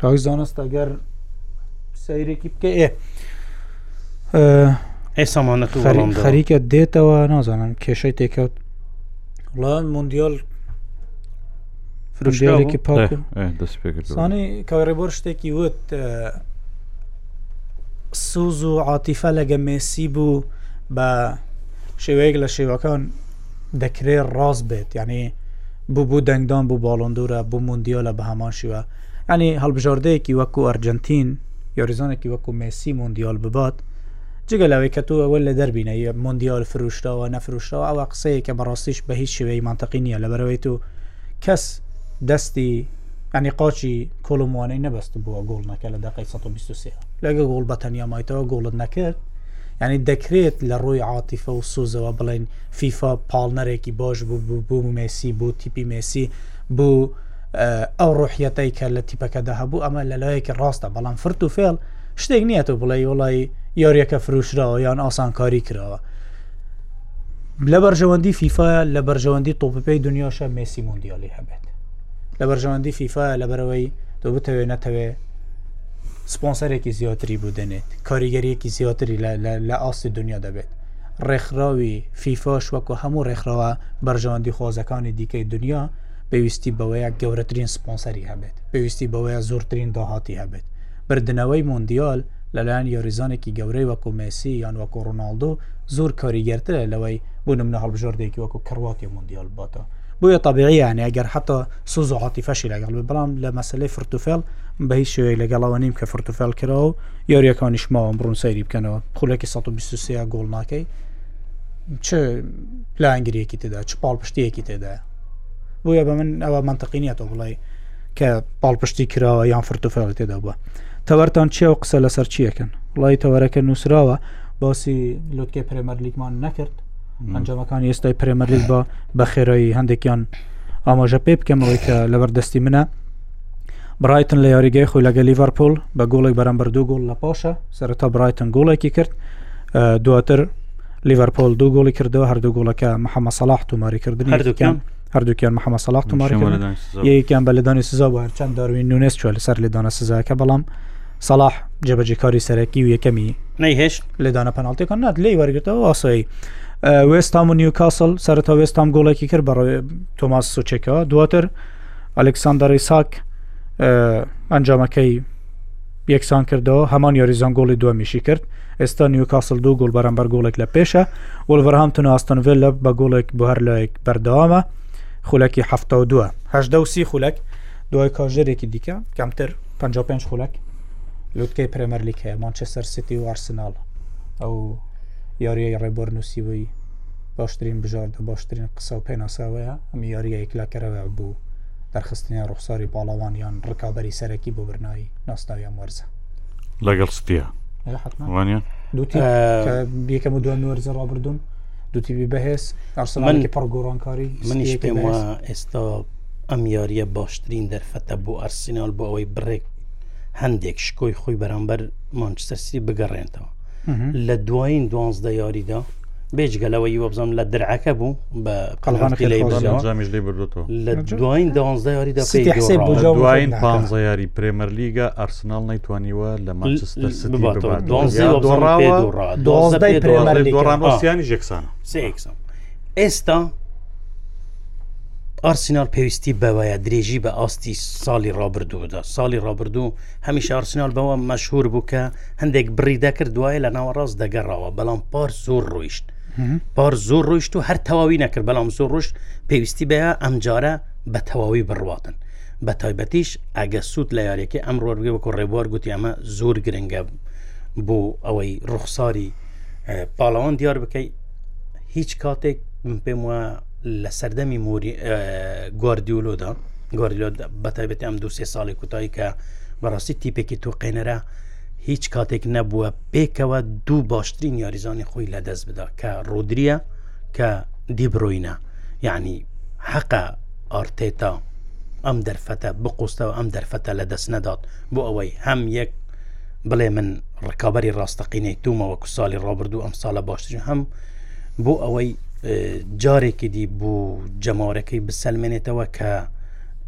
کاک زانست ئەگەر سەیرێکی بکە ئێ ئەی سامانە خەریکە دێتەوە نازانم کێشەی تێکەوت وڵان مندیال فرژێکی پاکسانی کارێبۆر شتێکی وت سوز و عاتیفە لەگە مێسی بوو بە شێوەیەک لە شێوەکان دەکرێت ڕاست بێت یعنی بو بو دەنگدان بو باڵۆندورە بو موندیالە بەهەمان شیوە یانی هەڵبژاردەیەکی وەکو ئەرجەنتین یاریزانێکی وەکو مێسی موندیال ببات جگە لەوەی کە تۆ ئەوە لە دەربینە موندیال فروشراوە نەفروشراوە ئەوە قسەیەکە بەڕاستیش بە هیچ شێوەی منطقی نییە لەبەرەوەی تو کەس دەستی ئەنی قاچی کۆڵموانەی نەبەست بووە گۆڵ نەکە لە دقی 1920 لەگە گۆڵ بەتەنیا مایتەوە گۆڵت نەکرد ینی دەکرێت لە ڕووی عاتیفە و سوزەوە بڵین فیفا پاڵنەرێکی بۆش بوو بۆ مێسی بۆ تیپی مێسی بۆ ئەو ڕۆحیەتەی کە لە تیپەکەدا هەبوو ئەمە لە لایەکی ڕاستە بەڵام فرت و فێڵ شتێک نییە تۆ بڵێ وڵی یاریەکە فروشراوە یان ئاسانکاری کراوە لە بەرژەوەندی فیفا لە بەرژەوەندی تۆپپی دنیاشە مێسی مندیالی هەبێت لە بەرژەوەندی فیفا لە بەرەوەی تۆ بتەوێ نەتەوێ سپۆنسەرێکی زیاتری بودێنێت کاریگەریەکی زیاتری لە ئاستی دنیا دەبێت ڕێکخراوی فیفاش وەکو هەموو ڕێکخراوە بەرژەوەندی خۆزەکانی دیکەی دنیا پێویستی بەوەیە گەورەترین سپۆنسەری هەبێت پێویستی بەوەیە زۆرترین داهاتی هەبێت بردنەوەی مۆندیال لەلایەن یۆریزانێکی گەورەی وەکو مێسی یان وەکو ڕۆناالدۆ زۆر کاریگەرترە لەوەی بۆ نمنە هەڵبژاردێکی وەکو کڕواتی مۆندیال باتە بۆیە طببیعیانە ئەگەر حتا سوز و عاتیفەشی لەگەڵ بێ بەڵام لە مەسلەی فرتوفێڵ بە هیچ شوێک لەگەڵەوە نیم کە فرتوفێڵ کرا و یاریەکانیش ماوە بڕون سەیری بکەنەوە خولەکی 123 گۆڵ ناکەی چ پلانگرێکی تێدا چ پاڵپشتەیەکی تێدا بۆیە بە من ئەوە منتەقینیەتەوە بڵێ کە پاڵپشتی کراوە یان فرتوفێڵ تێدا بووە تەوەرتان چیە و قسە لەسەر چیەکەن وڵی تەوەرەکە نووسراوە باسی لوتکە پرێمەر لیگمان نەکرد ئەنجامەکان ئێستای پرێمەر لیگ بە بە خێرایی هەندێکیان ئاماژە پێ بکەمەوەی کە لەبەردەستی منە برایتن لە یاریگەی خۆی لەگە لیڤەرپۆل بە گۆڵێک بەرەمبەر دوو گۆڵ لە پاشە سەرەتا برایتن گۆڵێکی کرد دواتر لیڤەرپۆل دوو گۆڵی کردەوە هەردوو گۆڵەکە محەممە سەلاح توماریکردن هەردووکیان هەردووکیان محەممە سەلاح توماریکردن یەکیان بە لەدانی سزا بە چەند داروین نونێس چوە لەسەر لێدانە سزاکە بەڵام سەلاح جێبەجیکاری سەرەکی و یەکەمی نەیهێشت لێدانە پەناڵتەکان نات لی وەرگتەوە واسایی وێستام و نیوکاسل سەرەتا وێستام گۆڵێکی کرد بەڕێ تۆماس سوچێکەوە دواتر ئەلکساندەر ئیساک ئەنجامەکەی یەکسان کردەوە هەمان یۆریزان گۆڵی دووەمیشی کرد ئێستا نیوکاسل دوو گۆڵ بەرەمبەر گۆڵێک لە پێشە وەلڤەرهامتون ئاستنڤێل لە بە گۆڵێک بۆ هەر لایەک بەردەوامە خولەکی ه دووە هەشدە سی خولەک دوای کاژێرێکی دیکە کەمتر 55 خولەک لوتکەی پرێمەرلیکەیە مانچەسەر سیتی و ئارسناڵ ئەو یاریەی ڕێبۆر نووسیوەی باشترین بژاردە باشترین قسە و پێناسەوەیە ئەم یاریە یکلاکەرەوە بوو دەرخستنی ڕوخساری پاڵەوان یان ڕکابەری سەرەکی بۆ برنایی ناسناوی ئەم وەرزە لەگەڵ ستە وانە دوتی یەکەم و دوان وەرزە ڕابردوون دوتی بەهێز ئەرسەمانێکی پڕگۆڕانکاری منیش پێم وە ئێستا ئەم یاریە باشترین دەرفەتە بۆ ئەرسینال بۆ ئەوەی بڕێک هەندێک شکۆی خۆی بەرامبەر مانچستەرسی بگەڕێنەوە لە دوایین دوانزدە یاریدا بێجگە لەوە یوە بزانم لە درعەکە بوو بە قەڵبانەکەی لە بەرجامیش لێ بردوەوە لە دوایین دوانزدە یاری دە دوایین پ یاری پرێمەر لیگە ئەرسنال نەیتوانیوە لە مانچستەرسیانی ژێکسانە ئێستا ئارسینال پێویستی بەوەیە درێژی بە ئاستی ساڵی ڕابردوودا ساڵی ڕابردوو هەمیشە ئارسینال بەوە مەشهور بوو کە هەندێک بڕی دەکرد دوای لە ناوەڕاست دەگەڕەوە بەڵام پار زۆر ڕۆیشت پار زۆر ڕۆیشت و هەر تەواوی نەکرد بەڵام زۆر ڕۆشت پێویستی بە ئەمجارە بە تەواوی بڕاتن بە تایبەتیش ئەگە سوود لە یارێکی ئەم ڕۆرگە وەکو ڕێبوار گوتی ئەمە زۆر گرنگە بۆ ئەوەی ڕوخساری پاڵەوان دیار بکەیت هیچ کاتێک من پێم وە لە سەردەمی موری گواردیۆلۆدا گۆریۆ بەتایبێت ئەم دو سێ ساڵی کوتایی کە بەڕاستی تیپێکی تۆقێنەرە هیچ کاتێک نەبووە پێکەوە دوو باشترین یاریزانی خۆی لەدەست بدا کە ڕۆدریە کە دیبرۆینە یعنی حەقە ئارتێتا ئەم دەرفەتە بقوستەوە ئەم دەرفەتە لە دەست نەدات بۆ ئەوەی هەم یەک بڵێ من ڕکابی ڕاستەقینەی تومەوە کو ساڵی ڕابردوو ئەم ساڵە باشتر هەم بۆ ئەوەی جارێکی دی بوو جەمارەکەی بسەلمێنێتەوە کە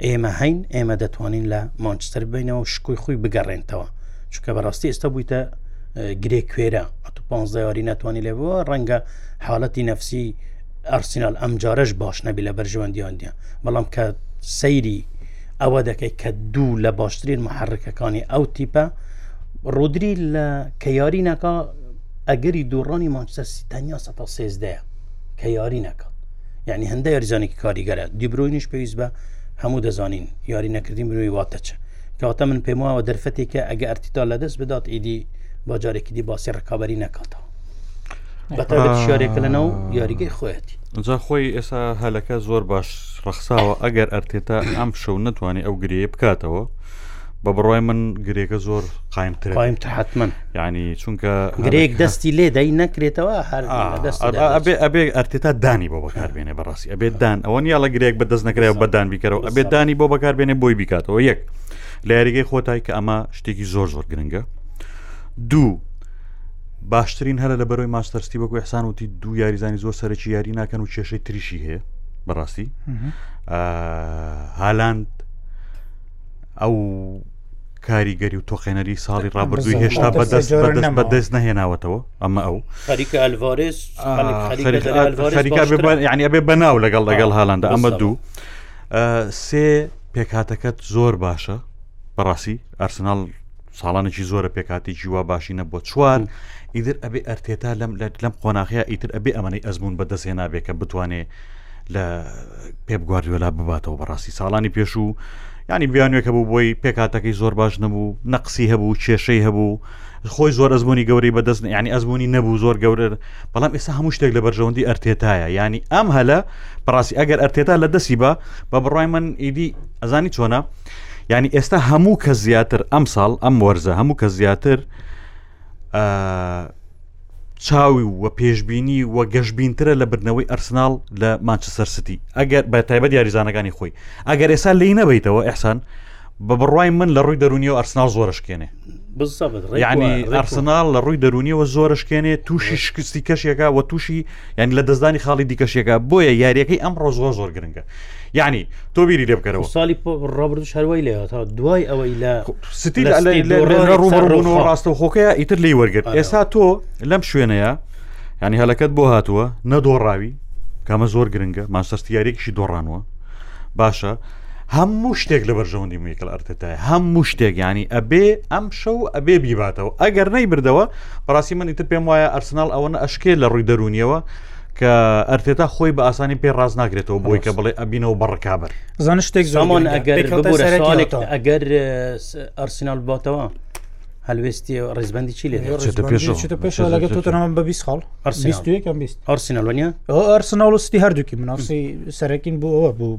ئێمە هەین ئێمە دەتوانین لە مانچستەر بینەوە شکوی خۆی بگەڕێنتەوە چکە بەڕاستی ئێستا بوویتە گرێ کوێرە ئەتو پ یاری ناتوانانی لێ بووە ڕەنگە حاڵەتی نەفسی ئەرسینال ئەم جارەش باش نەبی لە بەرژەوەندیاندە بەڵام کە سەیری ئەوە دەکەیت کە دوو لە باشترین محرکەکانی ئەو تیپە ڕودری لە کە یاری ناکە ئەگەری دووڕانی مانچەر سیتەنیا سە سێزدەیە کە یاری ناکات یعنی هەندە یاریزانێکی کاریگەرە دیبرۆینش پێویست بە هەموو دەزانین یاری نەکردین بروی واتەچە کەواتە من پێم وایە دەرفەتێکە ئەگە ئەرتیتا لە دەست بدات ئیدی باجارێکی دی باسی ڕکابی نەکاتەوە بەتابێت شارێکە لەناو یاریگەی خۆیەتی جا خۆی ئێستا هەلەکە زۆر باش ڕەخساوە ئەگەر ئەرتێتا ئەم شەو نتوانێت ئەو گرێ بکاتەوە. بە بڕای من گرێکە زۆر قایمترقایم حتممە ینی چونکە گرێک دەستی لێ دای نەکرێتەوە ئەبێ ئەبێ ئەرتێتا دانی بۆ بەکاربێنێ بەڕاستی ئەبێت دان ئەوە نیاڵە گرێک بە دەست نەکرای بە دان بیکەەوە ئەبێت دانی بۆ بەکاربێنێ بۆی بیکاتەوە یەک لە یاریگەی خۆتای کە ئەمە شتێکی زۆر زۆر گرنگە دوو باشترین هەرە لە بەرەوەی ماستەرستی وەکو حسان وتی دوو یاریزانی زۆر سەرەکی یاری ناکەن و کێشەی تریشی هەیە بەڕاستی هالاند ئەو کاریگەری و تۆقێنەری ساڵی ڕابردووی هێشتا بەدەست بەدەست نەهێناوەتەوە ئەمە ئەو ینی ئەبێ بەناو لەگەڵ لەگەڵ هالاندە ئەمە دوو سێ پێکاتەکەت زۆر باشە بەڕاستی ئەرسناڵ ساڵانێکی زۆرە پێکاتێکی وا باشی نەبووە چوار ئیدر ئەبێ ئەرتێتا لەم لەم قۆناغەیە ئیتر ئەبێ ئەمەەی ئەزمون بەدەستێ نابێ کە بتوانێ لە پێبگواردیۆلا بباتەوە بەڕاستی ساڵانی پێشوو ینی بیانوێکە بوو بۆی پێکاتەکەی زۆر باش نەبوو نەقسی هەبوو کێشەی هەبوو خۆی زۆر ئەزمموی گەورەی بەدەست ینی ئەزمموی نەبوو زۆر گەورە بەڵام ئێستا هەموو شتێک لە بەرژەوەندی ئەرتێتایە ینی ئەم هەلە بەڕاستی ئەگەر ئەرتێتا لە دەستی بە بە بڕای من ئیدی ئەزانی چۆنا یعنی ئێستا هەموو کە زیاتر ئەم ساڵ ئەم وەرزە هەموو کە زیاتر چاوی و پێشببینی و گەشببینترە لە بردنەوەی ئەرسناڵ لە ماچەسەر ستی ئەگەر بە تایبەت یاریزانەکانی خۆی ئەگەر ئێستا لی نەبیتەوە ئەحسان بە بڕای من لە ڕووی دەرونی و ئەرسناڵ زۆرشکێنێ ینی ئەرسناڵ لە ڕووی دەرونیەوە زۆرە شکێنێ تووشی شکستی کەشێکە و تووشی یان لە دەستدانی خاڵی دیکەشێکە بۆیە یاریەکەی ئەم ڕۆ زۆر زۆر گرنگە ینی تۆ بیری لێ بکەرەوە ساڵی ڕابردش هەروای لێ تا دوای ئەوەی لە ستی ڕوبڕبوونەوە ڕاستەوخۆکەیە ئیتر لی وەرگرت ئێستا تۆ لەم شوێنەیە ینی هەلەکەت بۆ هاتووە نەدۆڕاوی کامە زۆر گرنگە ماسەستیارێکیشی دۆڕانوە باشە هەموو شتێک لە بەرژەوەندی میکل ئەرتێتای هەموو شتێک ینی ئەبێ ئەم شەو ئەبێ بیباتەوە ئەگەر نەی بردەوە بەڕاستی من ئیتر پێم وایە ئەرسنال ئەوەنە ئەشکێ لە ڕووی دەرونیەوە کە ئەرتێتا خۆی بە ئاسانی پێ ڕاز ناگرێتەوە بۆی کە بڵێ ئەبینەوە بە ڕکابەر زان شتێک زۆمان ئەگەرێکەوە ئەگەر ئەرسنال باتەوە هەلوێستی ڕزبندی چی لێ پێشگە تۆتەنەوە بە بیست خاڵ ئەرسنالۆنیا ئەرسناڵستی هەردووکی مناسی سەرەکین بۆ ئەوە بوو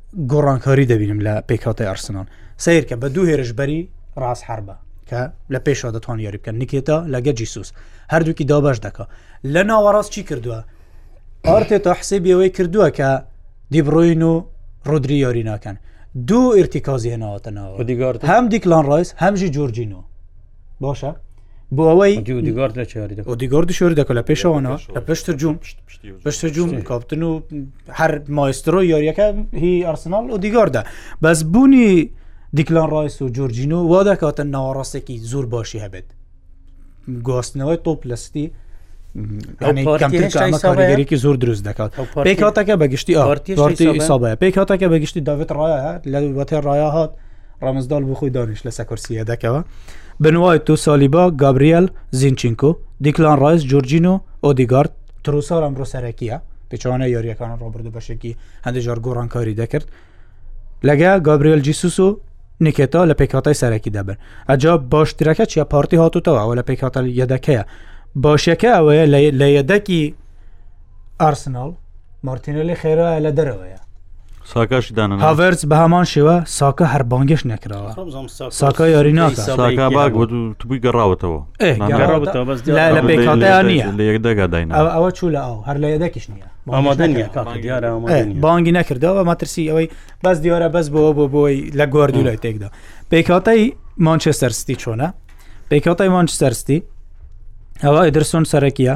گۆڕانکاری دەبینم لە پێکاتی ئارسنال سیرکە بە دوو هێرش بەری ڕاست حربە کە لە پێشەوە دەتوان یاری بکەن نکێتە لەگە جیسوس هەردووکی دابش دەکە لە ناوەڕاست چی کردووە ئارتێ تا حسێبیەوەی کردووە کە دیبڕۆین و ڕودری یاری ناکەن دوو ئرتیکازی هێناوەتەنەوە هەم دیکلان ڕایس هەمژی جۆرجینۆ باشە بۆ ئەوەی دیگۆرد شۆر دەکە لە پێشەوەنەوە لە پشتە جوم پشتە جوم کاپتن و هەر مایسترۆ یۆریەکە هی ئەرسناڵ و دیگۆردە بەس بوونی دیکلان ڕایس و جۆرجینۆ وا دەکاتە ناوەڕاستێکی زۆر باشی هەبێت گواستنەوەی تۆپ لە ستی کاریگەریکی زۆر دروست دەکات پێی کاتەکە بەگشتی ئارتی ئیسابە پێی کاتەکە بەگشتی داوێت ڕایە لە وەتێ ڕایە هاات ڕامسدال بۆ خۆی دانیشت لەسەر کورسی یەدەکەوە، بن وایت و سالیبا، گابریێل، زینچینکۆ، دیکلان ڕایس، جۆرجینۆ، ئۆدیگارد، تروسار ئەمڕۆ سەرەکیە پێچوانە یاریەکان ڕابردو بەشێکی هەندێک جار گۆڕانکاری دەکرد لەگە گابریێل جیسوس و نکێتا لە پێکاتای سەرەکی دەبن ئەجا باشترەکە چیە پارتی هاتوتەوە ئەوە لە پێکاتە یەدەکەیە باشەکە ئەوەیە لە یەدەکی ئارسناڵ مارتینەلی خێرایە لە دەرەوەیە ساکاشی دانا هاڤرز بە هەمان شێوە ساکە هەر بانگەش نەکراوە ساکە یاری ناکەبووی گەڕاوەتەوە لە پێکاتیان نییە لە یەکدەگاداین ئەوە چوو لە ئەو هەر لە یەدەکیش نییە بانگی نەکردەوە مەترسی ئەوەی بەس دیارە بەس بۆ بۆ بۆی لە گواردو لای تێکدا پێکاتای مانچستەر ستی چۆنە پێکاتای مانچستەر ستی ئەوە ئەدرسۆن سەرەکیە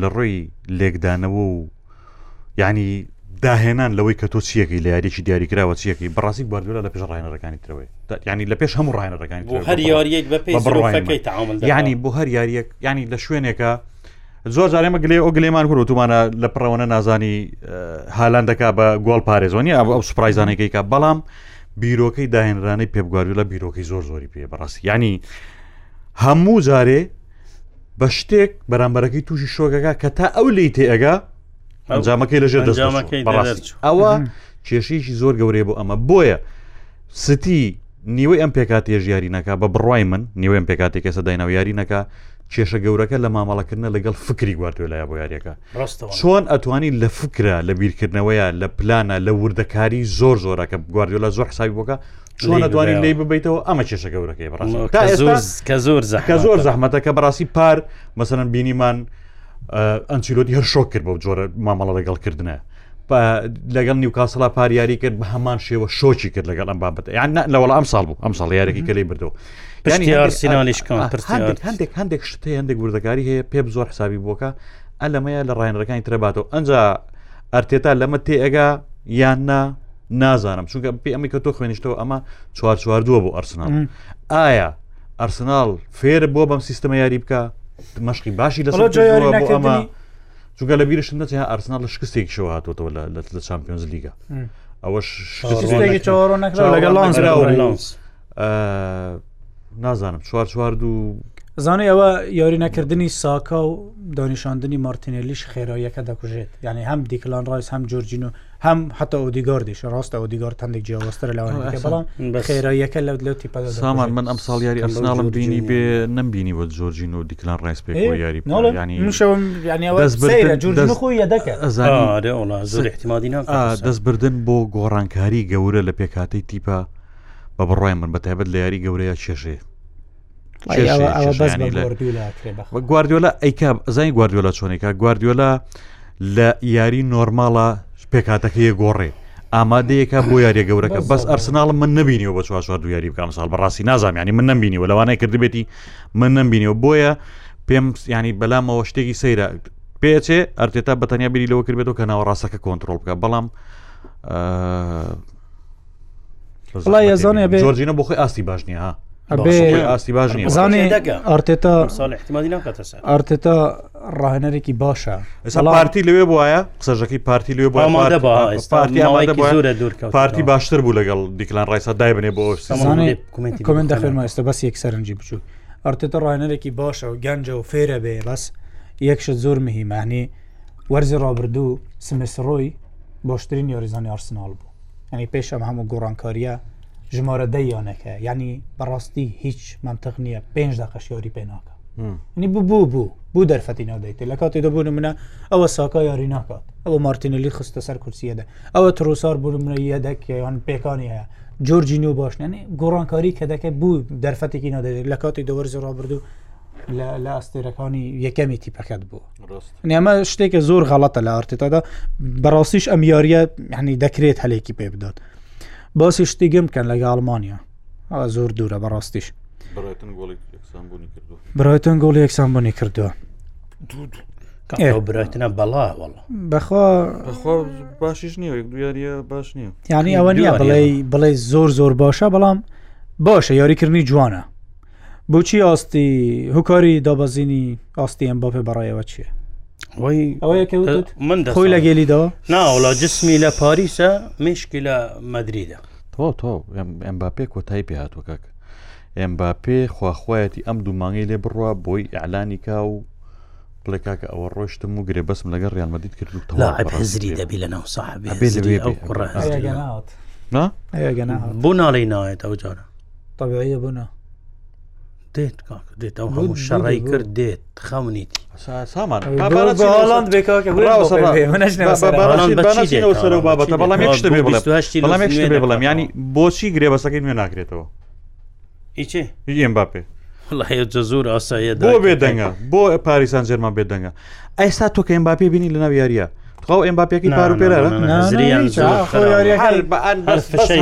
لە ڕووی لێکدانەوە و یعنی داهێنان لەوەی کە تۆ چیەکەی لە یاریی دیاریکراوە چیەکەی بڕاستی گواردیۆلا لە پێش ڕایەنەکانی ترەوەی ینی لە پێش هەموو ڕایەنەکانی بۆ هەر یاریەک بە پێ بڕۆەکەی تعامل ینی بۆ هەر یاریەک ینی لە شوێنێکە زۆر جارێمە گلێ ئەو گلێمان هەرو تومانە لە پڕەوەە نازانی هالان دەکا بە گۆڵ پارێزۆنی ئەو ئەو سوپایزانێکیکە بەڵام بیرۆکەی داهێنرانەی پێبگواری لە بیرۆکەی زۆر زۆری پێ بەڕاستی ینی هەموو جارێ بە شتێک بەرامبەرەکەی تووشی شۆگەکە کە تا ئەو لی تێگا ئەنجامەکەی لەژێر دەستەکەی ئەوە کێشەیەکی زۆر گەورەیە بۆ ئەمە بۆیە ستی نیوەی ئەم پێکاتێژ یارینەکە بە بڕای من نیوەم پێکاتی کەسە داینەوە یارینەکە کێشە گەورەکە لە مامەڵەکردە لەگەڵ فکری گواردۆلایە بۆ یاریەکە چۆن ئەتوانی لە فکرە لە بیرکردنەوەیە لە پلانە لە وردەکاری زۆر زۆرە کە گواردۆلا زۆر حسابی بۆکە چۆن دەتوانین لی ببیتەوە ئەمە کێشە گەورەکەی بڕاست کە زۆر کە زۆر زەحمەتە کە بەڕاستی پار مەسەن بینیمان ئەنچیلۆتی هەر شۆک کرد بەو جۆرە مامەڵە لەگەڵ کردنە لەگەڵ نیوکاسڵا پاریاری کرد بە هەمان شێوە شۆکی کرد لەگەڵ ئەم بابەت یان لەوەڵ ئەم ساڵ بوو ئەم ساڵ یارێکی کەلی بردەوە هەندێک هەندێک شتێ هەندێک وردەکاری هەیە پێ زۆر حسابی بۆکە ئەلەمەیە لە ڕایەنەکانی ترەباتەوە ئەجا ئەرتێتا لەمە تێئگا یان نا نازانم چونکە پێ ئەمی کە تۆ خوێنیشتەوە ئەمە چوار چوار دووە بۆ ئەرسناڵ ئایا ئەرسناڵ فێر بۆ بەم سیستمە یاری بکە مەشقی باشی لە ئەمە چونکە لە بیرشتن نەچ ئەرسناڵ لە شکستێکی شەوە هاتوەوە لە چمپیۆنز لیگە ئەوەش لەگەڵ نازانم چوار چوار دوو زانێ ئەوە یاری نەکردنی ساکا و دانیشاندنی مارتینێلیش خێراییەکە دەکوژێت یعنی هەم دیکلان ڕایس هەم جۆرجین و هەم حتا ئۆدیگاردیش ڕاستە ئۆدیگار هەندێک جیاوەسترە لەوان بەڵام خێراییەکە لە لەوتی پە سامان من ئەم ساڵ یاری ئەسناڵم بینی بێ نمبینی وە جۆرجین و دیکلان ڕایس پێ یاری دەستبردن بۆ گۆڕانکاری گەورە لە پێکاتی تیپە بە بڕای من بە تایبەت لە یاری گەورەیە چێژێ گواردیۆلا ئەیکا زای گواردیۆلا چۆنێکا گواردیۆلا لە یاری نۆرماڵە پێکاتەکە یە گۆڕێ ئامادەیەکە بۆ یاریە گەورەکە بەس ئەرسناڵم من نبینیەوە بە چوار دو یاری بکەم ساڵ بەڕاستی نازانانی من نمبینیەوە لەوانەیە کردبێتی من نمبینیەوە بۆیە پێم ینی بەلامەوە شتێکی سەیرە پێچێ ئەرتێتا بەتەنیا بری لەوە کردێتەوە کە ناوەڕاستەکە کۆنتترۆل بکە بەڵام وڵا یەزان ئەبێ جۆرجینە بۆ خۆی ئاستی باش نیە ها ئەبێ ئاستی باش نیە زانێ ئارتێتا احتمالی ناکاتە سەر ئارتێتا ڕاهێنەرێکی باشە ئێستا پارتی لەوێ بواە قسەژەکەی پارتی لێ پارتی باشتر بوو لەگەڵ دیکلان ڕایسا دای بنێ بۆ کومنت دەخێنمە ئێستا بەس یەک سەرنجی بچوو ئارتێتا ڕاهێنەرێکی باشە و گەنجە و فێرە بێ بەس یەکشت زۆر مهمانی وەرزی ڕابردوو سمسڕۆی باشترین یاریزانی ئارسناڵ بوو ئەنی پێش ئەم هەموو گۆڕانکاریە ژمارە دە یانەکە ینی بەڕاستی هیچ منطق نییە پێنج دقە شیۆری پێ ناکە نی بوو بوو بوو بوو دەرفەتی نادەیت لە کاتی دەبوون منە ئەوە ساکە یاری ناکات ئەوە مارتینلی خستە سەر کورسیەدە ئەوە ترۆسار بوون منە یەدەکیان پێکانی هەیە جۆرجین و باشنێنی گۆڕانکاری کە دەکەێت بوو دەرفەتێکی نادەێت لە کاتی دەوەرزی ڕابردوو لە ئەستێرەکانی یەکەمی تیپەکەت بوو نێمە شتێکە زۆر غەڵەتە لە ئارتێتادا بەڕاستیش ئەم یاریە هەنی دەکرێت هەلێکی پێ بدات باسی شتی گەم بکەن لەگە ئەڵمانیا زۆر دوورە بەڕاستیش برایتن گۆڵی یەکسان بۆنی کردووە برایتنە بەڵا بەخوا باشیش نییە یاریە باش نییە یعنی ئەوە نیە بڵێ بڵێ زۆر زۆر باشە بەڵام باشە یاریکردنی جوانە بۆچی ئاستی هۆکاری دابەزینی ئاستی ئەم باپێ بەڕایەوە چییە؟ من خۆی لە گەلیدا ناوڵا جسمی لە پاریسە مشکی لە مەدریدا تۆ تۆ ئەم باپێ کۆتایی پێهاتوەکە ئەم باپێ خواخوایەتی ئەم دوو مانگی لێ بڕە بۆی ئەعلانی کا و بڵێ کاکە ئەوە ڕۆشتم و گرێ بەسم لەگە ڕیانمەدیت کرد و تەواحزری دەبی لە ناو ساحبێ بۆ ناڵی ناێت ئەو جارە طبعە بنا دێت دێت ئەو هەموو شەڕی کرد دێت خەونێتی سەرەوە بابەتە بەڵام یەک شتە بێ بڵێ بەڵام یەک شتە بێ بڵێم ینی بۆچی گرێبەسەکەی نوێ ناکرێتەوە ئیچێ یەم باپێ جە زۆر ئاسایە بۆ بێدەنگە بۆ پاریسان جەرمان بێدەنگە ئەستا تۆ کە ئەمباپی بینی لە ناو یاریە تخوا ئەمباپیەکەی پارو پێرارە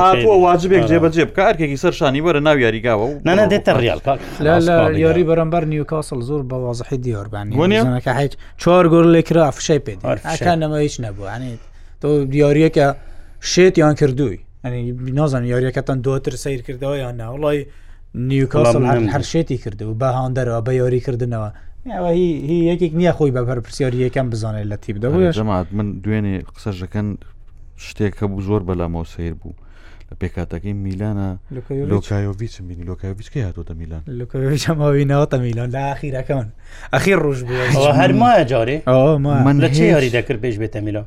هاتووە واجبێک جێبەجێ بکە ئەرکێکی سەر شانی وەرە ناو یاریگاوە و نانە دێتە ریال یاری بەرەمبەر نیوکاسل زۆر بە وازحی دیاربانەکە هیچ چوار گۆر لێکرا فشای پێ ئەکانەوە هیچ نەبووانێت تۆ دیارریەکە شێت یان کردووی نازانم یاریەکەتان دوتر سیر کردەوە یان ناوڵی نیوکاسڵ هەر هەر شێتی کرد و بە هاندەرەوە بە یاری کردنەوە ئەوە هی هی یەکێک نییە خۆی بە بەرپرسیاری یەکەم بزانێت لە تیب دەبوو جەماعات من دوێنێ قسەشەکەن شتێک هەبوو زۆر بەلامەوە سیر بوو لە پێکاتەکەی میلانە لۆکایۆڤچ بین لۆکایۆڤچ کە هاتۆتە میلان لۆکەماوینەوەتە میلان لە ئاخیرەکەمان ئەخیر ڕژ بوو هەرمایە جارێ من لە چێ یاری دەکرد پێش بێتە میلان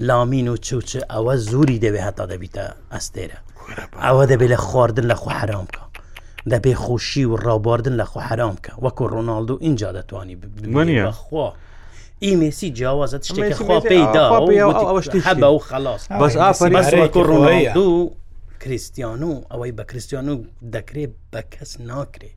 لامین و چوچ ئەوە زوری دەوێت هەتا دەبیتە ئەستێرە ئەوە دەبێت لە خواردن لە خۆ حرام بکە دەبێ خۆشی و ڕاواردن لە خۆ حرام بکە وەکو ڕۆناالدو اینجا دەتوانانی بخوا ئی مێسی جیاوازت شتێک خوا پێیدا هەبە و خلاص بەس ئافرەت ڕۆناالدو کریسیان و ئەوەی بە کریسیان و دەکرێت بە کەس ناکرێت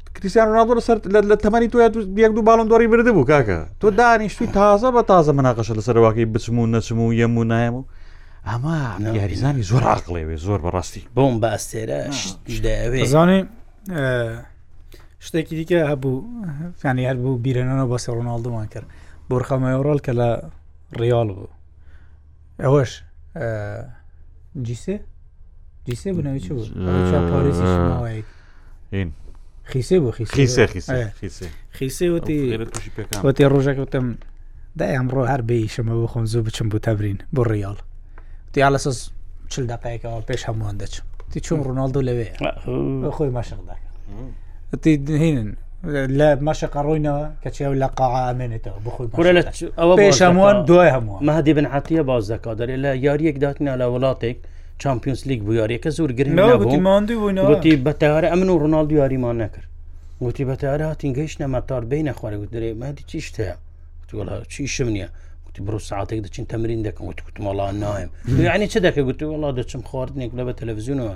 کریسیان ڕناڵدۆ لەسەر لە تەمەنی تۆ یەک دوو باڵم دۆڕی برد بوو کاکە تۆ دانیشتوی تازە بە تازە مناقەشە لە سەرواکەی بچم و نەچم و یەم و نایم و ئەمە یاریزانی زۆر عقلێوێ زۆر بەڕاستی بۆم بە ئەستێرە دەوێزانێ شتێکی دیکە هەبوو فیانی هەر بوو بیرەنەوە بەسە ڕۆناالدومان کرد بۆرخەمەوەڕڵ کە لە ڕیاڵ بوو ئەوەش جیسێ جیسێ بنەوەی چ بوو خیسێ بوو خیسێ وتی وتی ڕۆژێک وتم دا ئەمڕۆ هەر بێیشەمە بۆ خۆم زوو بچم بوو تەبرین بۆ ڕیاڵ تیا لە سەز چل دقایکەوە پێش هەمووان دەچم تی چۆن ڕۆناالدو لەوێ خۆی مەشق دەکە تی دهێنن لە مەشە قەڕۆینەوە کە چێو لە قاعا ئەمێنێتەوە بخۆی کورە لە ئەوە پێش هەمووان دوای هەموو مادی بن عاتیە باز دەکا دەێ لە یاریەک داتنا لە وڵاتێک چمپیۆنس لیگ بوو یاریەکە زۆر گرنگ گوتی بەتەوارە ئەمن و ڕناڵ دیاریمان نەکرد گوتی بەتەوارە هاتین گەیش نەما تار بینە خوارە گوت دەێ مادی چیش هەیە چیشم نییە گوتی بڕ ساعتێک دەچین تەمرین دەکەم وتکوتمەڵان نایم یعنی چ دەکە گوتی وڵا دەچم خواردنێک لە بە تەلەڤزیونەوە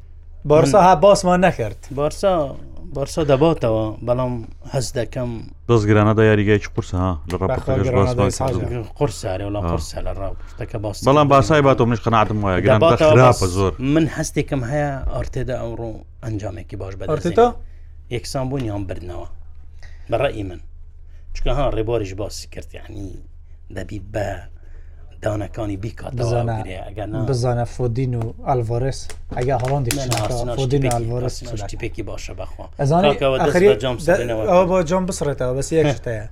بارسا ها باسمان نەکرد بارسا بارسا دەباتەوە بەڵام هەز دەکەم دەست گرانەدا یاریگای چ قورسە ها لە ڕاپەکەش باسمان کردووە. قرسارێ وڵام آه. قرسە لە ڕاپەکە باس بەڵام باسای باتەوە منش قەناعەتم وایە گران دەباتەوە بەخراپە باس زۆر من هەستێکم هەیە ئارتێدا ئەوڕۆ ئەنجامێکی باش بەدەست ئارتێتا؟ هێنا. یەکسان بوون یان بردنەوە بەڕێی من چکە ها ڕێبوارش باسی کرد یعنی دەبی بە دانەکانی بیکات بزانە فۆدین و ئەلڤۆرس ئەگە هەڵندیشتیپێکی باشە بەخوا بۆ جۆم بسڕێتەوە بەس یەکتەیە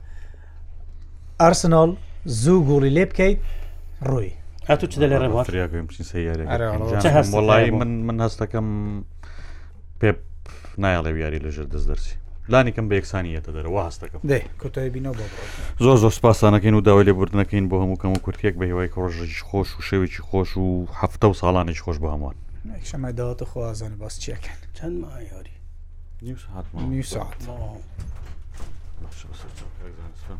ئارسناڵ زوو گوڵی لێ بکەیت ڕووی هاتو چ دەلێ ڕێ بۆ فریاکەم سیارە وڵی من من هەستەکەم پێپ نایڵێ یاری لەژێر دەست دەرچی لانیکەم بە یەکسانیەتە دەرەوە هەستەکەم زۆر زۆر سپاسانەکەین و داوای لێبوردنەکەین بۆ هەموو کەم و کورتێک بە هیوای کۆژش خۆش و شەوێکی خۆش و هەفتە و ساڵانێک خۆش بە هەمووان شەمای داوات و خوازان باس چیەکەن چەند مایاری نیو ساعت نیو ساعت باشە بەسەر چاکەزانستم